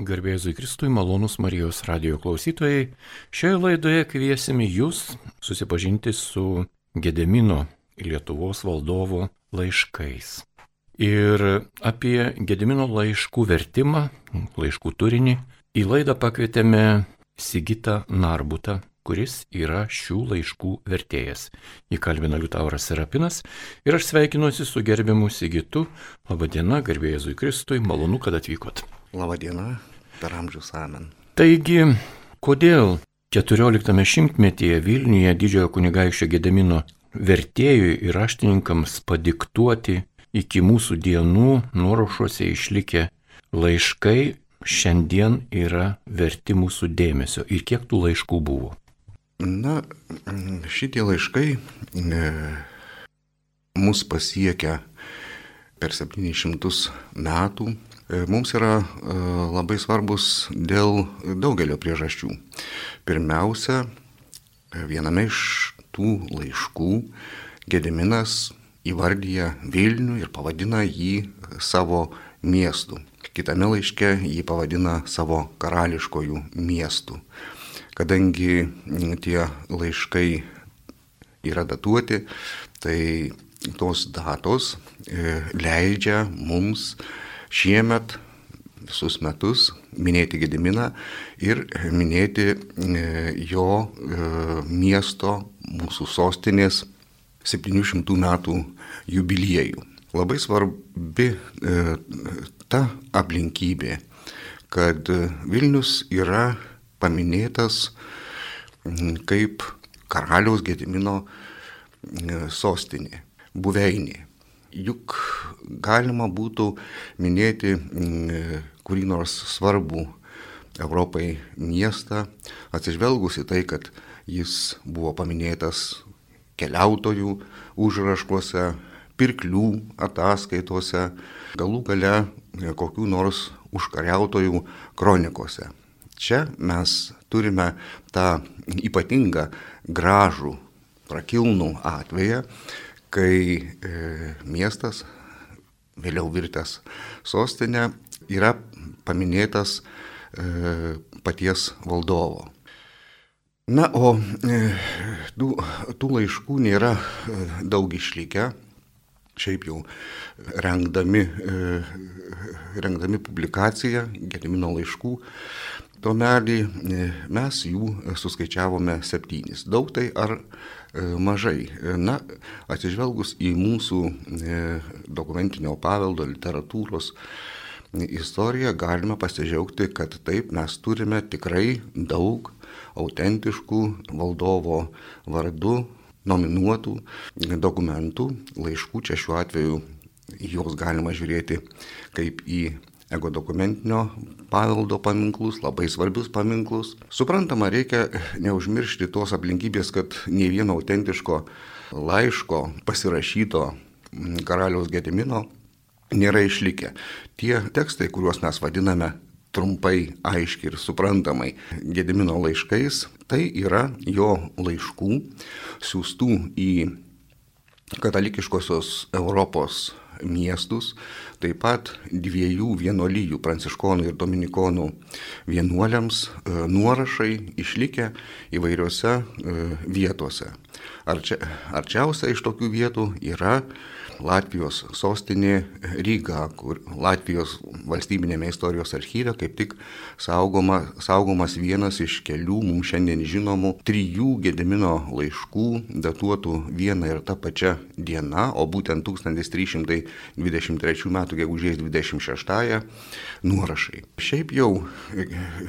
Garbėzui Kristui malonus Marijos radio klausytojai. Šioje laidoje kviesime jūs susipažinti su Gedemino Lietuvos valdovo laiškais. Ir apie Gedemino laiškų vertimą, laiškų turinį, į laidą pakvietėme Sigitą Narbutą, kuris yra šių laiškų vertėjas. Jį kalbina Liutauras Serapinas ir aš sveikinuosi su gerbiamu Sigitu. Labadiena, garbėjai Jėzui Kristui, malonu, kad atvykot. Labadiena, per amžius amen. Taigi, kodėl 14 šimtmetyje Vilniuje didžiojo kunigaikščio Gedemino vertėjui ir raštininkams padiktuoti iki mūsų dienų nuorošuose išlikę laiškai šiandien yra verti mūsų dėmesio ir kiek tų laiškų buvo? Na, šitie laiškai e, mus pasiekia per 700 metų. E, mums yra e, labai svarbus dėl daugelio priežasčių. Pirmiausia, viename iš tų laiškų Gediminas įvardyja Vilnių ir pavadina jį savo miestu. Kitame laiške jį pavadina savo karališkojų miestų kadangi tie laiškai yra datuoti, tai tos datos e, leidžia mums šiemet visus metus minėti Gediminą ir minėti e, jo e, miesto, mūsų sostinės 700 metų jubiliejų. Labai svarbi ta aplinkybė, kad Vilnius yra paminėtas kaip karaliaus Gedimino sostinė, buveinė. Juk galima būtų minėti mm, kurį nors svarbų Europai miestą, atsižvelgus į tai, kad jis buvo paminėtas keliautojų užraškuose, pirklių ataskaitose, galų gale kokių nors užkariautojų kronikose. Čia mes turime tą ypatingą gražų, prakilnų atveją, kai e, miestas, vėliau virtęs sostinė, yra paminėtas e, paties valdovo. Na, o e, tų, tų laiškų nėra e, daug išlikę. Šiaip jau rengdami, e, rengdami publikaciją Gedimino laiškų tomelį e, mes jų suskaičiavome septynis. Daug tai ar mažai? Na, atsižvelgus į mūsų e, dokumentinio paveldo literatūros istoriją, galime pasidžiaugti, kad taip mes turime tikrai daug autentiškų valdovo vardu nominuotų dokumentų, laiškų, čia šiuo atveju juos galima žiūrėti kaip į ego dokumentinio paveldo paminklus, labai svarbius paminklus. Suprantama, reikia neužmiršti tos aplinkybės, kad nei vieno autentiško laiško pasirašyto karaliaus Gedimino nėra išlikę. Tie tekstai, kuriuos mes vadiname trumpai, aiškiai ir suprantamai Gedimino laiškais, tai yra jo laiškų siūstų į katalikiškosios Europos miestus, taip pat dviejų vienuolyjų, pranciškonų ir dominikonų vienuoliams e, nuorašai išlikę įvairiose e, vietose. Arčia, arčiausia iš tokių vietų yra Latvijos sostinė Ryga, kur Latvijos valstybinėme istorijos archyve kaip tik saugoma, saugomas vienas iš kelių mums šiandien žinomų trijų Gedemino laiškų, datuotų viena ir ta pačia diena, o būtent 1323 m. gegužės 26-ąją nuorašai. Šiaip jau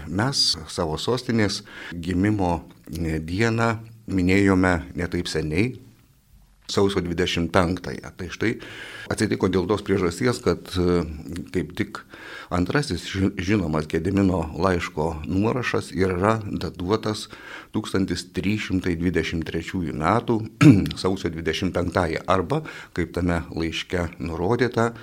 mes savo sostinės gimimo dieną minėjome netaip seniai, sausio 25-ąją. Tai štai atsitiko dėl tos priežasties, kad e, kaip tik antrasis žinomas Gedimino laiško nuorašas yra datuotas 1323 metų sausio 25-ąją arba, kaip tame laiške nurodyta, e,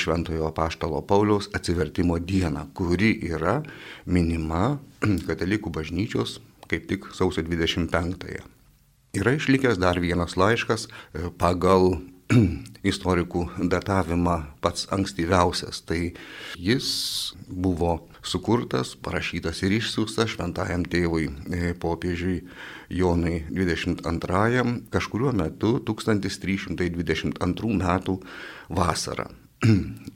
Šventojo Paštalo Pauliaus atsivertimo dieną, kuri yra minima katalikų bažnyčios kaip tik sausio 25-ąją. Yra išlikęs dar vienas laiškas e, pagal istorikų datavimą pats ankstyviausias, tai jis buvo sukurtas, parašytas ir išsiųstas šventajam tėvui e, popiežiui Jonui 22 kažkuriuo metu 1322 metų vasarą.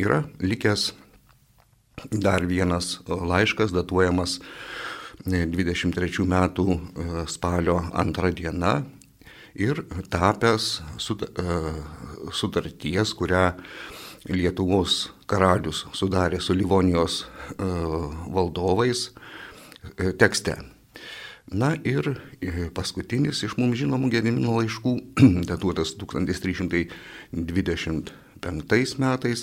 Yra likęs dar vienas laiškas datuojamas 23 e, metų e, spalio antrą dieną ir tapęs sutarties, kurią Lietuvos karalius sudarė su Livonijos e, valdovais e, tekste. Na ir e, paskutinis iš mums žinomų Gedimino laiškų, datuotas 1325 metais,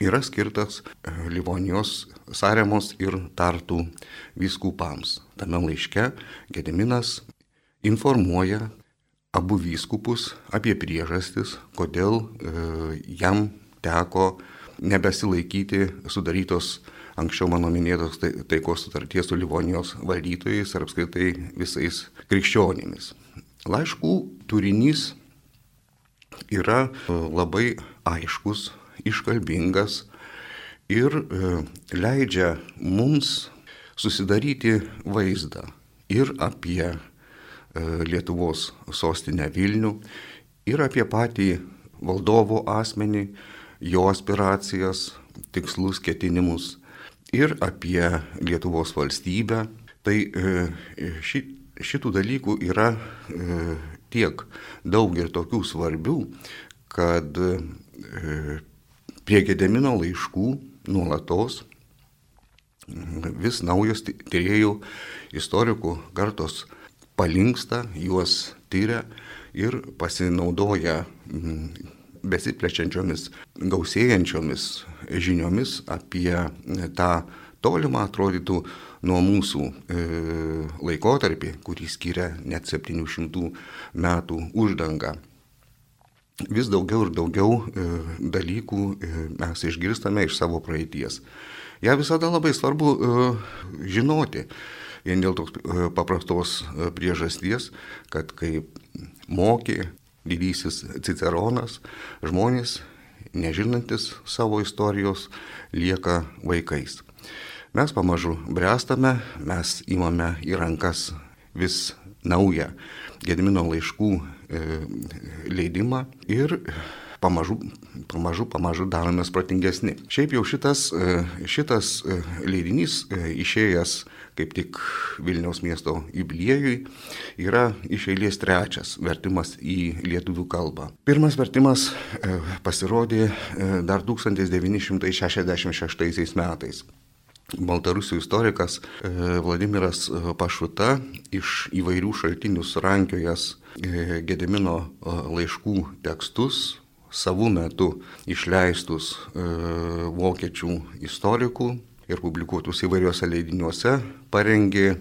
yra skirtas Livonijos Saremos ir Tartų vyskupams. Tame laiške Gediminas informuoja abu vyskupus apie priežastis, kodėl e, jam teko nebesilaikyti sudarytos anksčiau mano minėtos tai, taikos sutarties su Livonijos valdytojais ir apskritai visais krikščionimis. Laiškų turinys yra e, labai aiškus, iškalbingas ir e, leidžia mums susidaryti vaizdą ir apie E, Lietuvos sostinę Vilnių ir apie patį valdovo asmenį, jo aspiracijas, tikslus, ketinimus ir apie Lietuvos valstybę. Tai e, ši, šitų dalykų yra tiek daug ir tokių svarbių, kad prie Gedemino laiškų nuolatos vis naujos tyriejų istorikų kartos palinksta, juos tyria ir pasinaudoja besiplečiančiomis, gausėjančiomis žiniomis apie tą tolimą atrodytų nuo mūsų e, laikotarpį, kurį skiria net 700 metų uždanga. Vis daugiau ir daugiau e, dalykų e, mes išgirstame iš savo praeities. Ja visada labai svarbu e, žinoti, vien dėl tos e, paprastos priežasties, kad kaip mokė didysis Ciceronas, žmonės, nežinantis savo istorijos, lieka vaikais. Mes pamažu bręstame, mes įmame į rankas vis naują Gedmino laiškų leidimą ir pamažu, pamažu, pamažu daromės pratingesni. Šiaip jau šitas, šitas leidinys išėjęs kaip tik Vilniaus miesto jubiliejui, yra iš eilės trečias vertimas į lietuvių kalbą. Pirmas vertimas e, pasirodė e, dar 1966 metais. Baltarusių istorikas e, Vladimiras Pašuta iš įvairių šaltinių surankiojas Gedemino laiškų tekstus savų metų išleistus vokiečių istorikų ir publikuotus įvairiuose leidiniuose, parengė e,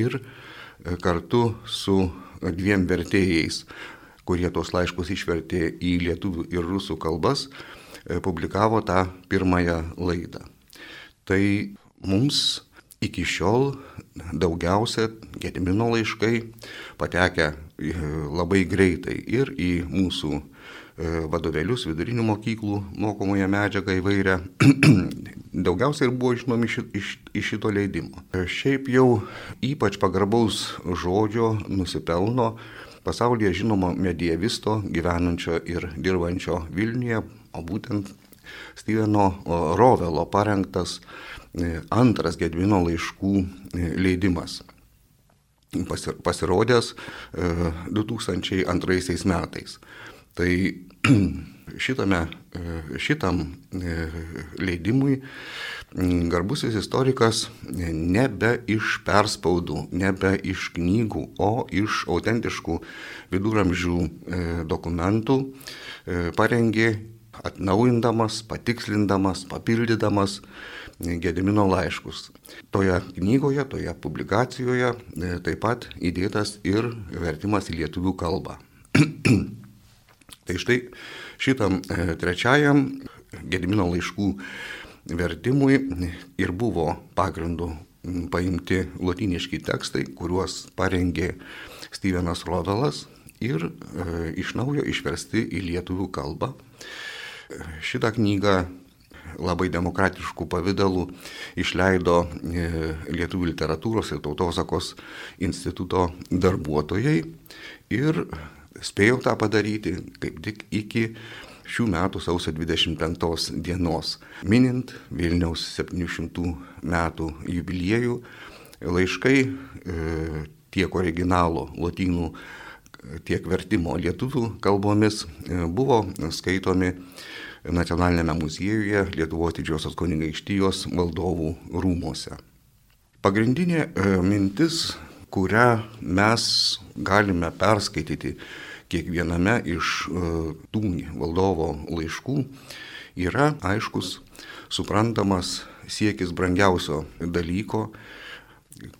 ir e, kartu su dviem vertėjais, kurie tos laiškus išvertė į lietuvių ir rusų kalbas, e, publikavo tą pirmąją laidą. Tai mums iki šiol daugiausia Gedimino laiškai patekę labai greitai ir į mūsų vadovėlius, vidurinių mokyklų mokomąją medžiagą įvairią, daugiausiai ir buvo žinomi iš, iš, iš šito leidimo. Šiaip jau ypač pagarbaus žodžio nusipelno pasaulyje žinomo medievisto gyvenančio ir dirbančio Vilniuje, o būtent Steveno Rovelo parengtas e, antras Gedvino laiškų e, leidimas pasirodęs 2002 e, metais. Tai šitame, šitam leidimui garbusis istorikas nebe iš perspaudų, nebe iš knygų, o iš autentiškų viduramžių dokumentų parengė atnaujindamas, patikslindamas, papildydamas Gedimino laiškus. Toje knygoje, toje publikacijoje taip pat įdėtas ir vertimas į lietuvių kalbą. Tai štai šitam e, trečiajam Gedimino laiškų vertimui ir buvo pagrindu paimti latiniški tekstai, kuriuos parengė Stevenas Rovelas ir iš naujo išversti į lietuvių kalbą. Šitą knygą labai demokratiškų pavydalų išleido Lietuvų literatūros ir tautosakos instituto darbuotojai ir spėjau tą padaryti kaip tik iki šių metų sausio 25 dienos, minint Vilniaus 700 metų jubiliejų, laiškai e, tiek originalo lotynų, tiek vertimo lietuvių kalbomis e, buvo skaitomi Nacionalinėme muziejuje Lietuvos didžiosios kunigaikštijos valdovų rūmose. Pagrindinė e, mintis, kurią mes galime perskaityti kiekviename iš e, tų valdovo laiškų yra aiškus, suprantamas siekis brangiausio dalyko,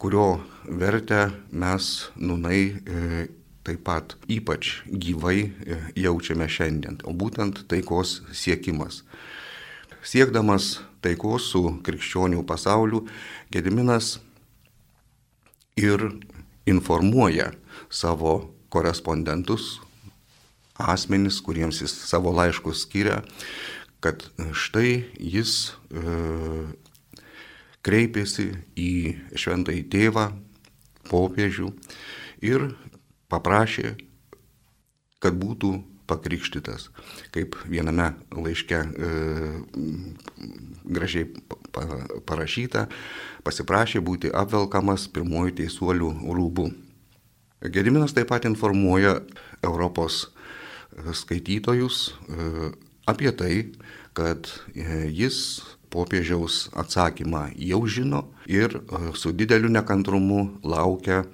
kurio vertę mes nunai e, taip pat ypač gyvai e, jaučiame šiandien, o būtent taikos siekimas. Siekdamas taikos su krikščionių pasauliu, Gediminas ir informuoja savo korespondentus, asmenys, kuriems jis savo laiškus skiria, kad štai jis e, kreipėsi į šventąjį tėvą, popiežių ir paprašė, kad būtų pakrikštytas, kaip viename laiške e, gražiai pa, parašyta, pasiprašė būti apvelkamas pirmoji teisuolių rūbų. Gediminas taip pat informuoja Europos skaitytojus e, apie tai, kad e, jis popiežiaus atsakymą jau žino ir e, su dideliu nekantrumu laukia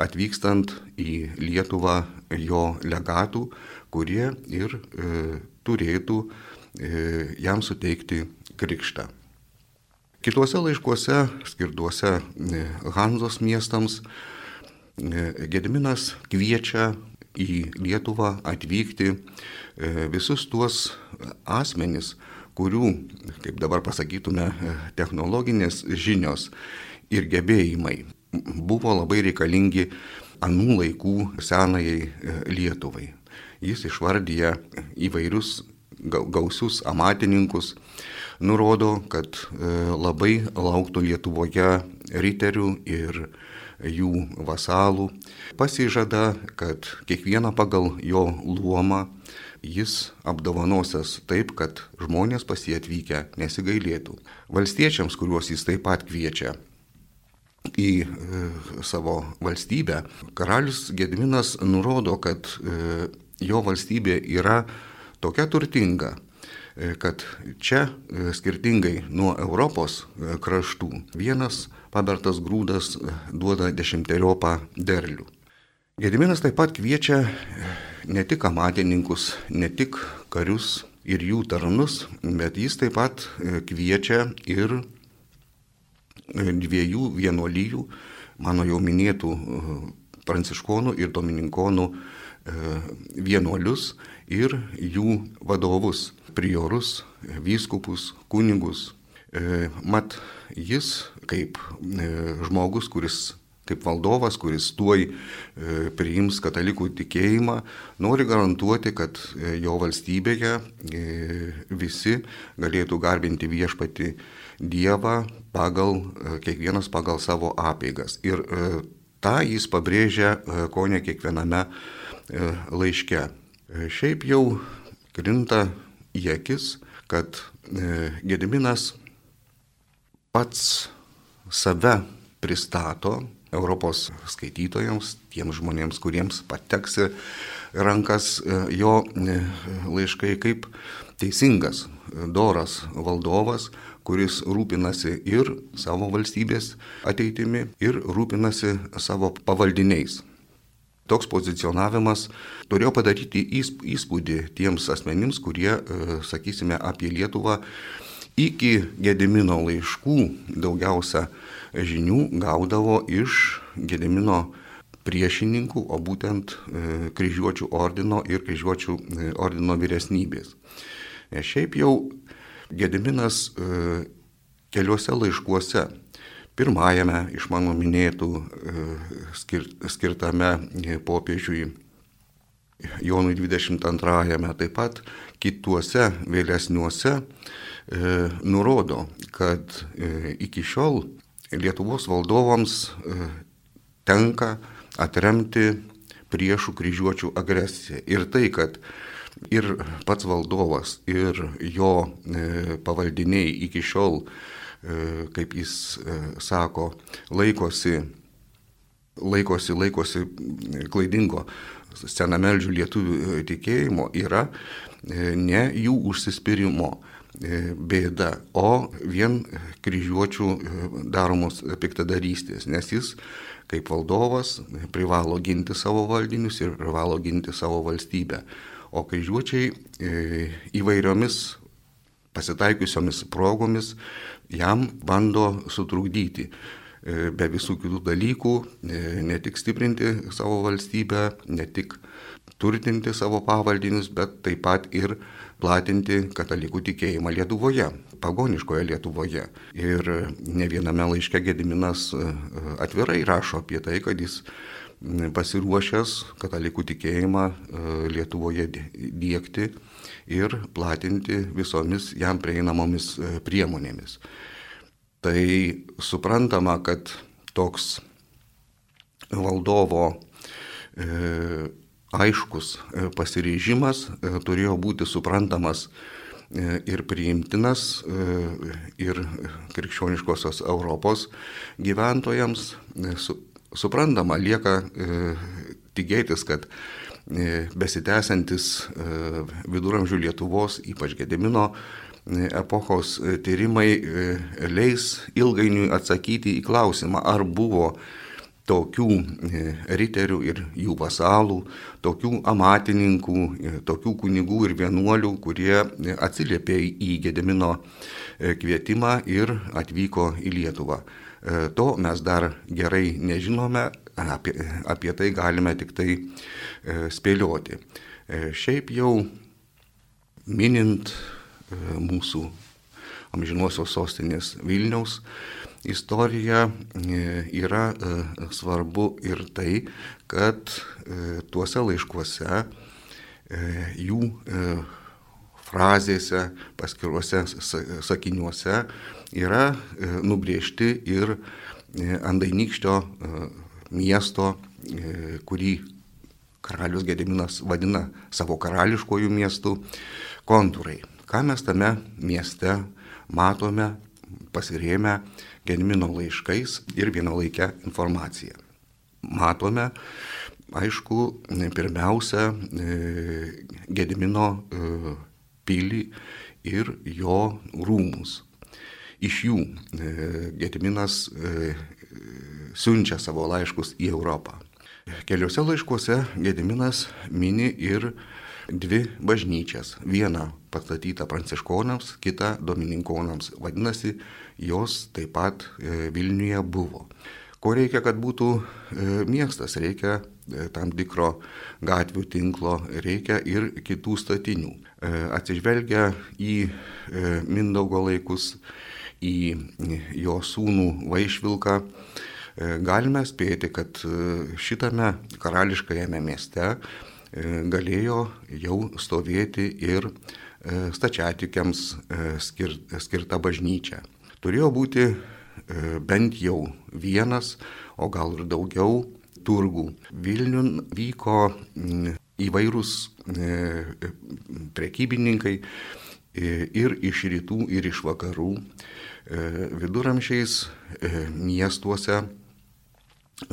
atvykstant į Lietuvą jo legatų, kurie ir e, turėtų e, jam suteikti krikštą. Kituose laiškuose, skirtuose Hanzos miestams, Gediminas kviečia į Lietuvą atvykti e, visus tuos asmenys, kurių, kaip dabar pasakytume, e, technologinės žinios ir gebėjimai buvo labai reikalingi anų laikų senajai e, Lietuvai. Jis išvardyja įvairius gausius amatininkus, nurodo, kad labai lauktų Lietuvoje riterių ir jų vasalų, pasižada, kad kiekvieną pagal jo luomą jis apdovanosias taip, kad žmonės pas jį atvykę nesigailėtų. Valstiečiams, kuriuos jis taip pat kviečia į e, savo valstybę, karalius Gedminas nurodo, kad e, jo valstybė yra tokia turtinga, e, kad čia skirtingai nuo Europos kraštų vienas pabertas grūdas duoda dešimteriopą derlių. Gediminas taip pat kviečia ne tik amatininkus, ne tik karius ir jų tarnus, bet jis taip pat kviečia ir dviejų vienuolyjų, mano jau minėtų e, pranciškonų ir domininkonų vienuolius ir jų vadovus, priorus, vyskupus, kunigus. Mat, jis kaip e, žmogus, kuris kaip valdovas, kuris tuoj e, priims katalikų tikėjimą, nori garantuoti, kad e, jo valstybėje visi galėtų garbinti viešpati Dievą pagal, kiekvienas pagal savo apėgas. Ir tą jis pabrėžia ko ne kiekviename laiške. Šiaip jau krinta į akis, kad Gediminas pats save pristato Europos skaitytojams, tiems žmonėms, kuriems pateks rankas e, jo e, laiškai kaip teisingas, doras valdovas, kuris rūpinasi ir savo valstybės ateitimi, ir rūpinasi savo pavaldiniais. Toks pozicionavimas turėjo padaryti įspūdį tiems asmenims, kurie, e, sakysime, apie Lietuvą iki Gedimino laiškų daugiausia žinių gaudavo iš Gedimino priešininkų, o būtent e, kryžiuočių ordino ir kryžiuočių e, ordino vyresnybės. Nes šiaip jau Gediminas e, keliuose laiškuose, pirmajame iš mano minėtų skirtame popiežiui Jonui 22-ame, taip pat kituose vėlesniuose e, nurodo, kad e, iki šiol Lietuvos valdovams e, tenka atremti priešų kryžiuočių agresiją. Ir tai, kad ir pats valdovas, ir jo e, pavaldiniai iki šiol, e, kaip jis e, sako, laikosi, laikosi, laikosi klaidingo senameldžių lietuvių tikėjimo, yra ne jų užsispyrimo bėda, o vien kryžiuočių daromos piktadarystės, nes jis kaip valdovas privalo ginti savo valdinius ir privalo ginti savo valstybę o kryžiuočiai e, įvairiomis pasitaikiusiomis progomis jam bando sutrukdyti e, be visų kitų dalykų, e, ne tik stiprinti savo valstybę, ne tik turtinti savo pavaldinius, bet taip pat ir platinti katalikų tikėjimą Lietuvoje, pagoniškoje Lietuvoje. Ir ne viename laiške Gediminas atvirai rašo apie tai, kad jis pasiruošęs katalikų tikėjimą e, Lietuvoje dėkti ir platinti visomis jam prieinamomis e, priemonėmis. Tai suprantama, kad toks valdovo e, aiškus pasiryžimas turėjo būti suprantamas ir priimtinas ir krikščioniškosios Europos gyventojams, suprantama, lieka e, tikėtis, kad e, besitęsantis e, viduramžių Lietuvos, ypač Gedemino e, epochos tyrimai leis ilgainiui atsakyti į klausimą, ar buvo tokių riterių ir jų vasalų, tokių amatininkų, tokių kunigų ir vienuolių, kurie atsiliepė į Gedemino kvietimą ir atvyko į Lietuvą. E, to mes dar gerai nežinome, apie, apie tai galime tik tai e, spėlioti. E, šiaip jau minint mūsų amžinosios sostinės Vilniaus istoriją yra svarbu ir tai, kad tuose laiškuose jų frazėse, paskiruose sakiniuose yra e, nubriežti ir e, Andainykščio e, miesto, kurį karalius Gediminas vadina savo karališkojų miestų, kontūrai. Ką mes tame mieste matome, pasirėmę Gedimino laiškais ir vienolaikę informaciją. Matome, aišku, pirmiausia, Gedimino pilį ir jo rūmus. Iš jų e, Gediminas e, siunčia savo laiškus į Europą. Keliuose laiškuose Gediminas mini ir dvi bažnyčias. Viena pastatyta pranciškonams, kita domininkonams. Vadinasi, jos taip pat e, Vilniuje buvo. Ko reikia, kad būtų miestas? Reikia tam tikro gatvių tinklo, reikia ir kitų statinių. Atsižvelgia į Mindaugo laikus, į jo sūnų Vaišvilką, e, galime spėti, kad e, šitame karališkajame mieste e, galėjo jau stovėti ir stačiatikiams skirta bažnyčia. Turėjo būti bent jau vienas, o gal ir daugiau turgų. Vilniun vyko įvairūs prekybininkai ir iš rytų, ir iš vakarų. E, viduramžiais e, miestuose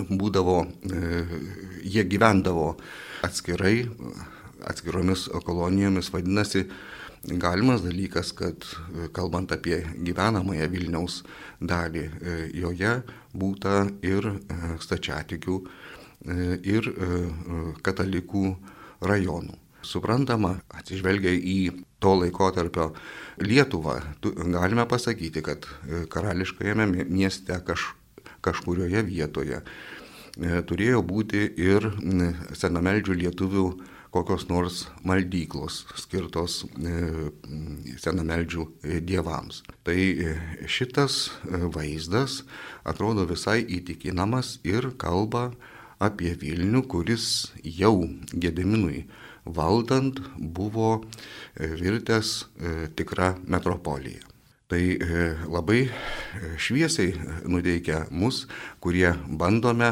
būdavo, e, jie gyvendavo atskirai, atskiromis kolonijomis, vadinasi, galimas dalykas, kad kalbant apie gyvenamąją Vilniaus dalį, joje būta ir stačiatikių, ir katalikų rajonų. Suprantama, atsižvelgia į to laikotarpio Lietuvą, galime pasakyti, kad e, karališkajame mieste kaž, kažkurioje vietoje e, turėjo būti ir senameldžių lietuvių kokios nors maldyklos skirtos e, senameldžių dievams. Tai šitas vaizdas atrodo visai įtikinamas ir kalba apie Vilnių, kuris jau Gediminui valdant buvo virtęs tikra metropolija. Tai labai šviesiai nuteikia mus, kurie bandome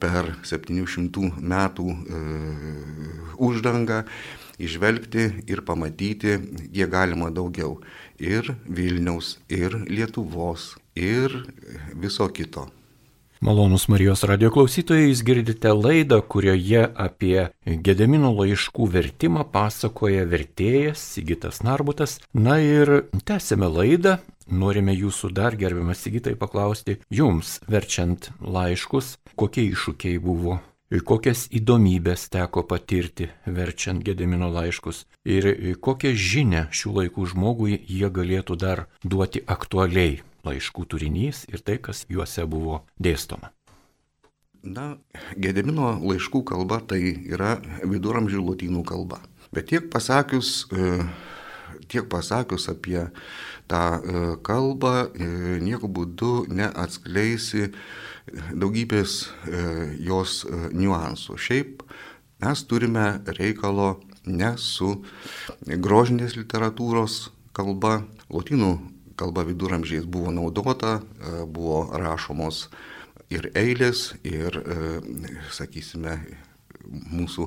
per 700 metų uždangą išvelgti ir pamatyti, kiek galima daugiau. Ir Vilniaus, ir Lietuvos, ir viso kito. Malonus Marijos radio klausytojai, jūs girdite laidą, kurioje apie Gedemino laiškų vertimą pasakoja vertėjas Sigitas Narbutas. Na ir tęsėme laidą. Norime jūsų dar gerbiamas Sigitai paklausti, jums verčiant laiškus, kokie iššūkiai buvo kokias įdomybės teko patirti verčiant Gedemino laiškus ir kokią žinę šių laikų žmogui jie galėtų dar duoti aktualiai laiškų turinys ir tai, kas juose buvo dėstoma. Na, Gedemino laiškų kalba tai yra viduramžių lotynų kalba. Bet tiek pasakius, e, tiek pasakius apie tą e, kalbą, e, nieku būdu neatskleisi daugybės jos niuansų. Šiaip mes turime reikalo ne su grožinės literatūros kalba, lotynų kalba viduramžiais buvo naudota, e, buvo rašomos ir eilės, ir, sakysime, mūsų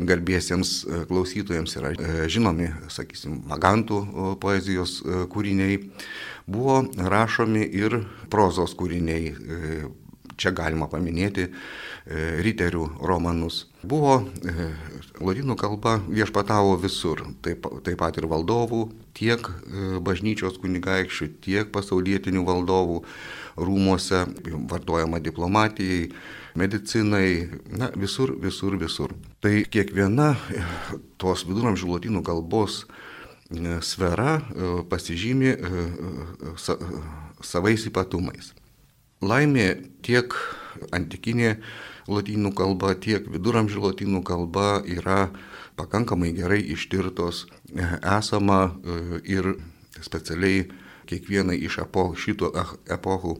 garbėsiems klausytojams yra žinomi, sakysim, magantų poezijos kūriniai, buvo rašomi ir prozos kūriniai, Čia galima paminėti e, riterių romanus. Buvo e, ladinų kalba viešpatavo visur, taip, taip pat ir valdovų, tiek e, bažnyčios kunigaikščių, tiek pasaulietinių valdovų rūmose, vartojama diplomatijai, medicinai, na, visur, visur, visur. Tai kiekviena tos viduramžių ladinų kalbos sfera pasižymi savais ypatumais. Laimė tiek antikinė lotynų kalba, tiek viduramžių lotynų kalba yra pakankamai gerai ištirtos, esama e, ir specialiai kiekvienai iš epochų, šitų epochų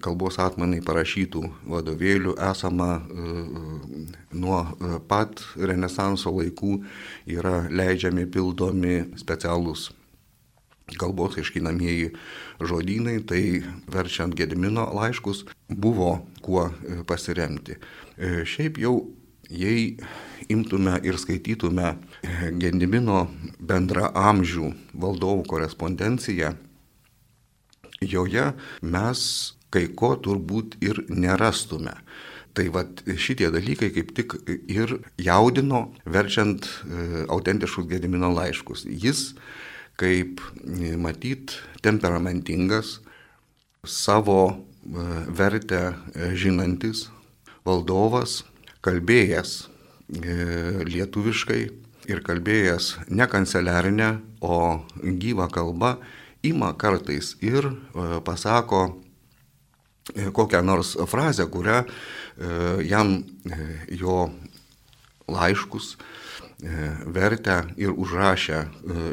kalbos atmanai parašytų vadovėlių esama e, nuo pat Renesanso laikų yra leidžiami, pildomi specialūs kalbos aiškinamieji žodynai, tai verčiant Gedimino laiškus buvo kuo e, pasiremti. E, šiaip jau, jei imtume ir skaitytume e, Gedimino bendra amžių valdovų korespondenciją, joje mes kai ko turbūt ir nerastume. Tai vad šitie dalykai kaip tik ir jaudino, verčiant autentiškus Gedimino laiškus. Jis kaip e, matyt temperamentingas, savo e, vertę e, žinantis valdovas, kalbėjęs lietuviškai ir kalbėjęs ne kanceliarinę, o gyvą kalbą, ima kartais ir pasako kokią nors frazę, kurią jam jo laiškus vertę ir užrašę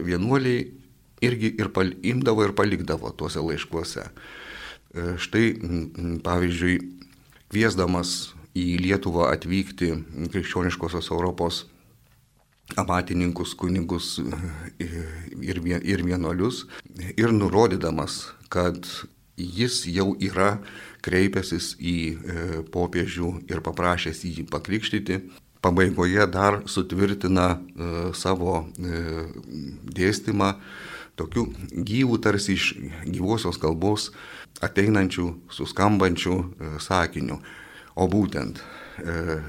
vienuoliai irgi ir imdavo ir palikdavo tuose laiškuose. E, štai, pavyzdžiui, kviesdamas į Lietuvą atvykti krikščioniškosios Europos amatininkus, kunigus e, ir, ir vienuolius ir nurodydamas, kad jis jau yra kreipęsis į e, popiežių ir paprašęs jį pakrikštyti, pabaigoje dar sutvirtina savo dėstymą tokių gyvų tarsi iš gyvosios kalbos ateinančių, suskambančių e, sakinių. O būtent e,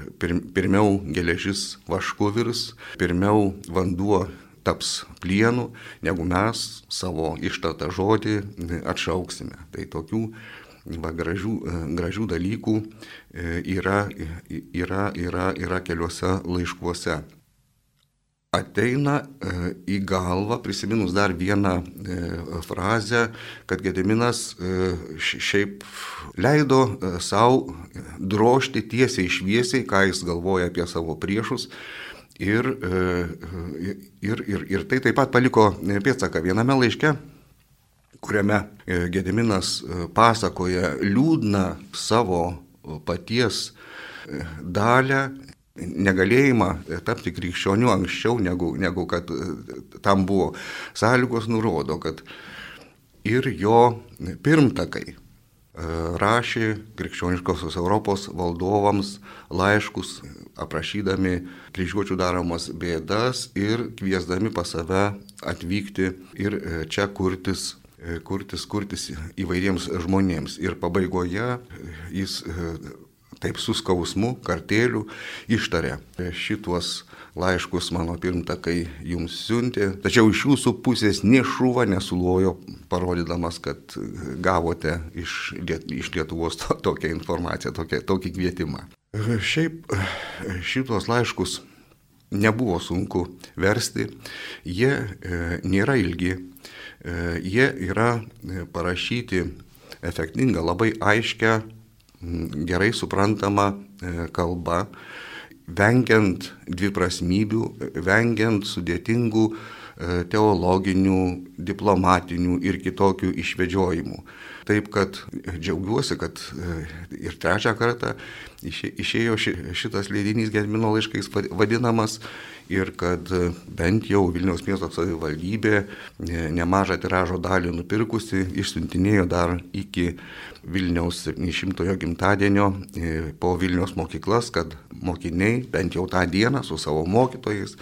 pirmiau geležis vašku virs, pirmiau vanduo taps plienu, negu mes savo ištartą žodį e, atšauksime. Tai tokių va, gražių, gražių dalykų yra, yra, yra, yra keliuose laiškuose ateina e, į galvą, prisiminus dar vieną e, frazę, kad Gediminas e, šiaip leido savo drošti tiesiai šviesiai, ką jis galvoja apie savo priešus. Ir, ir, ir, ir tai taip pat paliko pėtsaką viename laiške, kuriame Gediminas pasakoja liūdną savo paties dalę negalėjimą tapti krikščioniu anksčiau, negu, negu kad tam buvo sąlygos, nurodo, kad ir jo pirmtakai rašė krikščioniškosios Europos valdovams laiškus, aprašydami kryžiuočių daromas bėdas ir kviesdami pas save atvykti ir čia kurtis kurtis, kurtis įvairiems žmonėms. Ir pabaigoje jis taip su skausmu, kartėliu ištarė šituos laiškus mano pirmtakai jums siuntė, tačiau iš jūsų pusės nešuva nesulojo, parodydamas, kad gavote iš, iš Lietuvos to, tokią informaciją, tokią, tokį kvietimą. Šiaip šitos laiškus nebuvo sunku versti, jie e, nėra ilgi, e, jie yra parašyti efektinga, labai aiškia, gerai suprantama e, kalba, vengiant dviprasmybių, vengiant sudėtingų e, teologinių, diplomatinių ir kitokių išvedžiojimų. Taip kad džiaugiuosi, kad e, ir trečią kartą išėjo šitas leidinys Gedmino laiškais vadinamas ir kad bent jau Vilniaus miesto savivaldybė e, nemažą tiražo dalį nupirkusi išsiuntinėjo dar iki Vilniaus 700-ojo gimtadienio e, po Vilniaus mokyklas, kad mokiniai bent jau tą dieną su savo mokytojais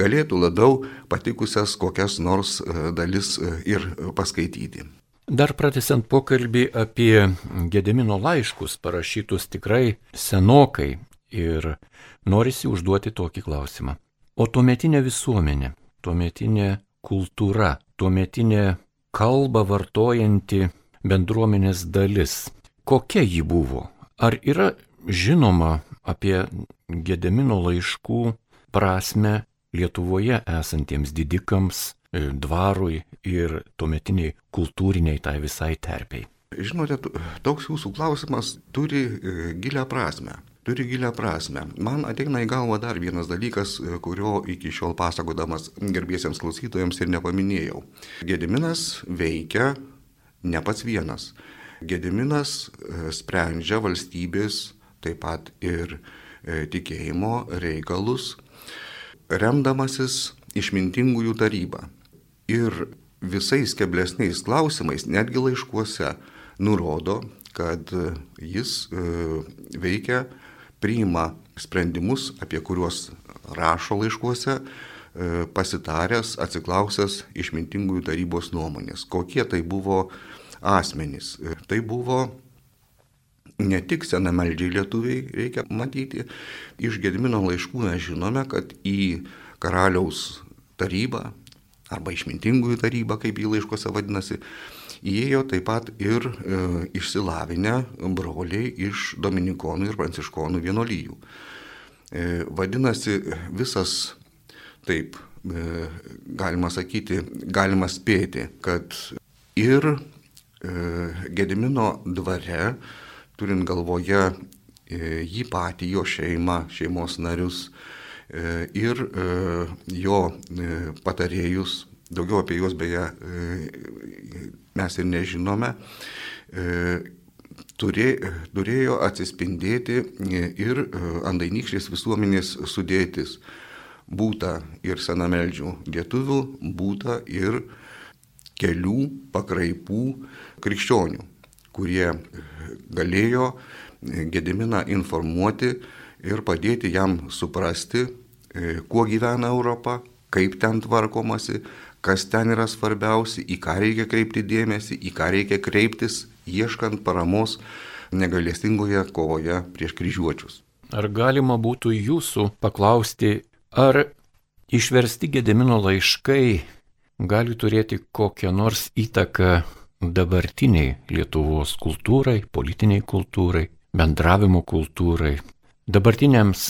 galėtų labiau patikusias kokias nors e, dalis ir paskaityti. Dar pratesiant pokalbį apie Gedemino laiškus parašytus tikrai senokai ir norisi užduoti tokį klausimą. O tuometinė visuomenė, tuometinė kultūra, tuometinė kalba vartojanti bendruomenės dalis, kokia ji buvo? Ar yra žinoma apie Gedemino laiškų prasme Lietuvoje esantiems didikams, e, dvarui ir tuometiniai kultūriniai tai visai terpiai? Žinote, toks jūsų klausimas turi e, gilę prasme turi gilę prasme. Man ateina į galvą dar vienas dalykas, e, kurio iki šiol pasakodamas gerbėsiams klausytojams ir nepaminėjau. Gediminas veikia ne pats vienas. Gediminas e, sprendžia valstybės, taip pat ir e, tikėjimo reikalus, remdamasis išmintingųjų tarybą. Ir visais keblesniais klausimais, netgi laiškuose, nurodo, kad jis veikia priima sprendimus, apie kuriuos rašo laiškuose, e, pasitaręs, atsiklausęs išmintingųjų tarybos nuomonės. Kokie tai buvo asmenys. E, tai buvo ne tik senameldžiai lietuviai, reikia matyti, iš Gedmino laiškų mes žinome, kad į karaliaus tarybą arba išmintingųjų tarybą, kaip jį laiškose vadinasi, įėjo taip pat ir e, išsilavinę broliai iš Dominikonų ir Pranciškonų vienolyjų. E, vadinasi, visas taip, e, galima sakyti, galima spėti, kad ir e, Gedimino dvare, turint galvoje e, jį patį, jo šeimą, šeimos narius, e, ir e, jo patarėjus, daugiau apie juos beje mes ir nežinome, e, turė, turėjo atsispindėti ir e, andainykštės visuomenės sudėtis. Būta ir senameldžių lietuvių, būta ir kelių pakraipų krikščionių, kurie galėjo Gediminą informuoti ir padėti jam suprasti, e, kuo gyvena Europa, kaip ten tvarkomasi, kas ten yra svarbiausia, į ką reikia kreipti dėmesį, į ką reikia kreiptis, ieškant paramos negalestingoje kovoje prieš kryžiuočius. Ar galima būtų jūsų paklausti, ar išversti Gedemino laiškai gali turėti kokią nors įtaką dabartiniai Lietuvos kultūrai, politiniai kultūrai, bendravimo kultūrai, dabartiniams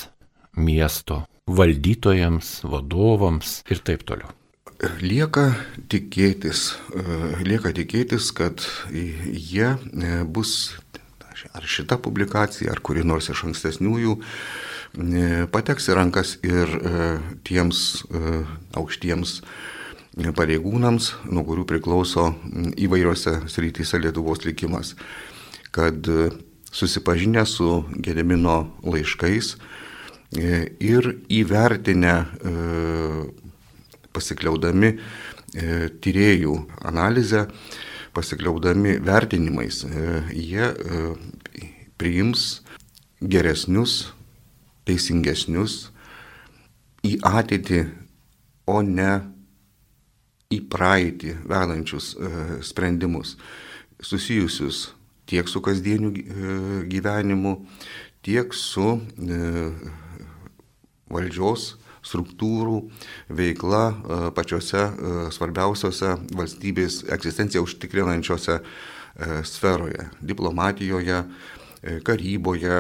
miesto valdytojams, vadovams ir taip toliau. Lieka tikėtis, e, lieka tikėtis, kad jie e, bus, ar šita publikacija, ar kuri nors iš ankstesniųjų, e, pateks į rankas ir tiems aukštiems pareigūnams, nuo kurių priklauso įvairiose srityse Lietuvos likimas. Kad susipažinę su Gedemino laiškais ir įvertinę, pasikliaudami tyriejų analizę, pasikliaudami vertinimais, jie priims geresnius, teisingesnius į ateitį, o ne į praeitį vedančius sprendimus susijusius tiek su kasdieniu e, gyvenimu, tiek su e, valdžios struktūrų veikla e, pačiose svarbiausiose valstybės egzistenciją užtikrinančiose sferoje - diplomatijoje, karyboje,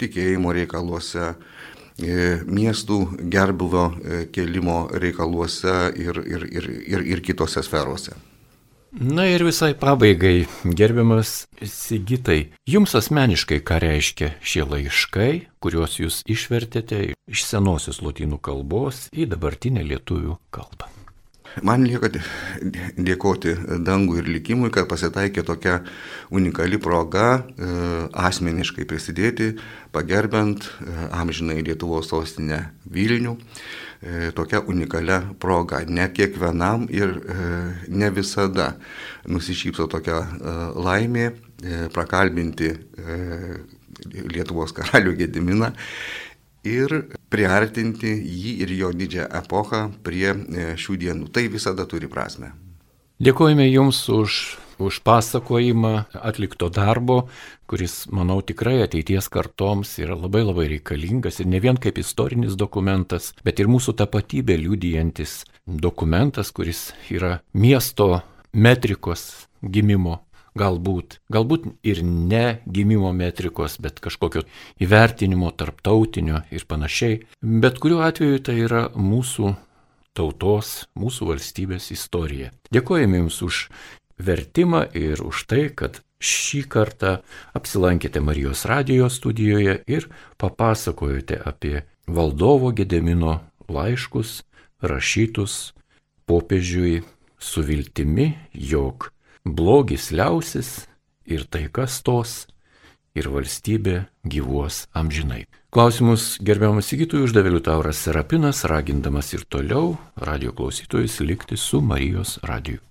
tikėjimo reikaluose, miestų gerbuvio kelimo reikaluose ir, ir, ir, ir, ir kitose sferose. Na ir visai pabaigai, gerbiamas Sigitai, jums asmeniškai ką reiškia šie laiškai, kuriuos jūs išvertėte iš senosios lotynų kalbos į dabartinę lietuvių kalbą? Man lieka dėkoti dangui ir likimui, kad pasitaikė tokia unikali proga e, asmeniškai prisidėti, pagerbent e, amžinai Lietuvos sostinę Vilnių. E, tokia unikalia proga. Ne kiekvienam ir e, ne visada nusišypso tokia e, laimė prakalbinti Lietuvos karalių Gediminą ir priartinti jį ir jo didžią epochą prie šių dienų. Tai visada turi prasme. Dėkojame Jums už už pasakojimą atlikto darbo, kuris, manau, tikrai ateities kartoms yra labai labai reikalingas ir ne vien kaip istorinis dokumentas, bet ir mūsų tapatybę liudijantis dokumentas, kuris yra miesto metrikos gimimo galbūt, galbūt ir ne gimimo metrikos, bet kažkokio įvertinimo tarptautinio ir panašiai. Bet kuriuo atveju tai yra mūsų tautos, mūsų valstybės istorija. Dėkojame Jums už vertimą ir už tai, kad šį kartą apsilankėte Marijos radijos studijoje ir papasakojote apie valdovo Gedemino laiškus rašytus popiežiui su viltimi, jog blogis liausis ir taika stos ir valstybė gyvuos amžinai. Klausimus gerbiamas įgytųjų uždavė Liutauras Serapinas, ragindamas ir toliau radio klausytojus likti su Marijos radiju.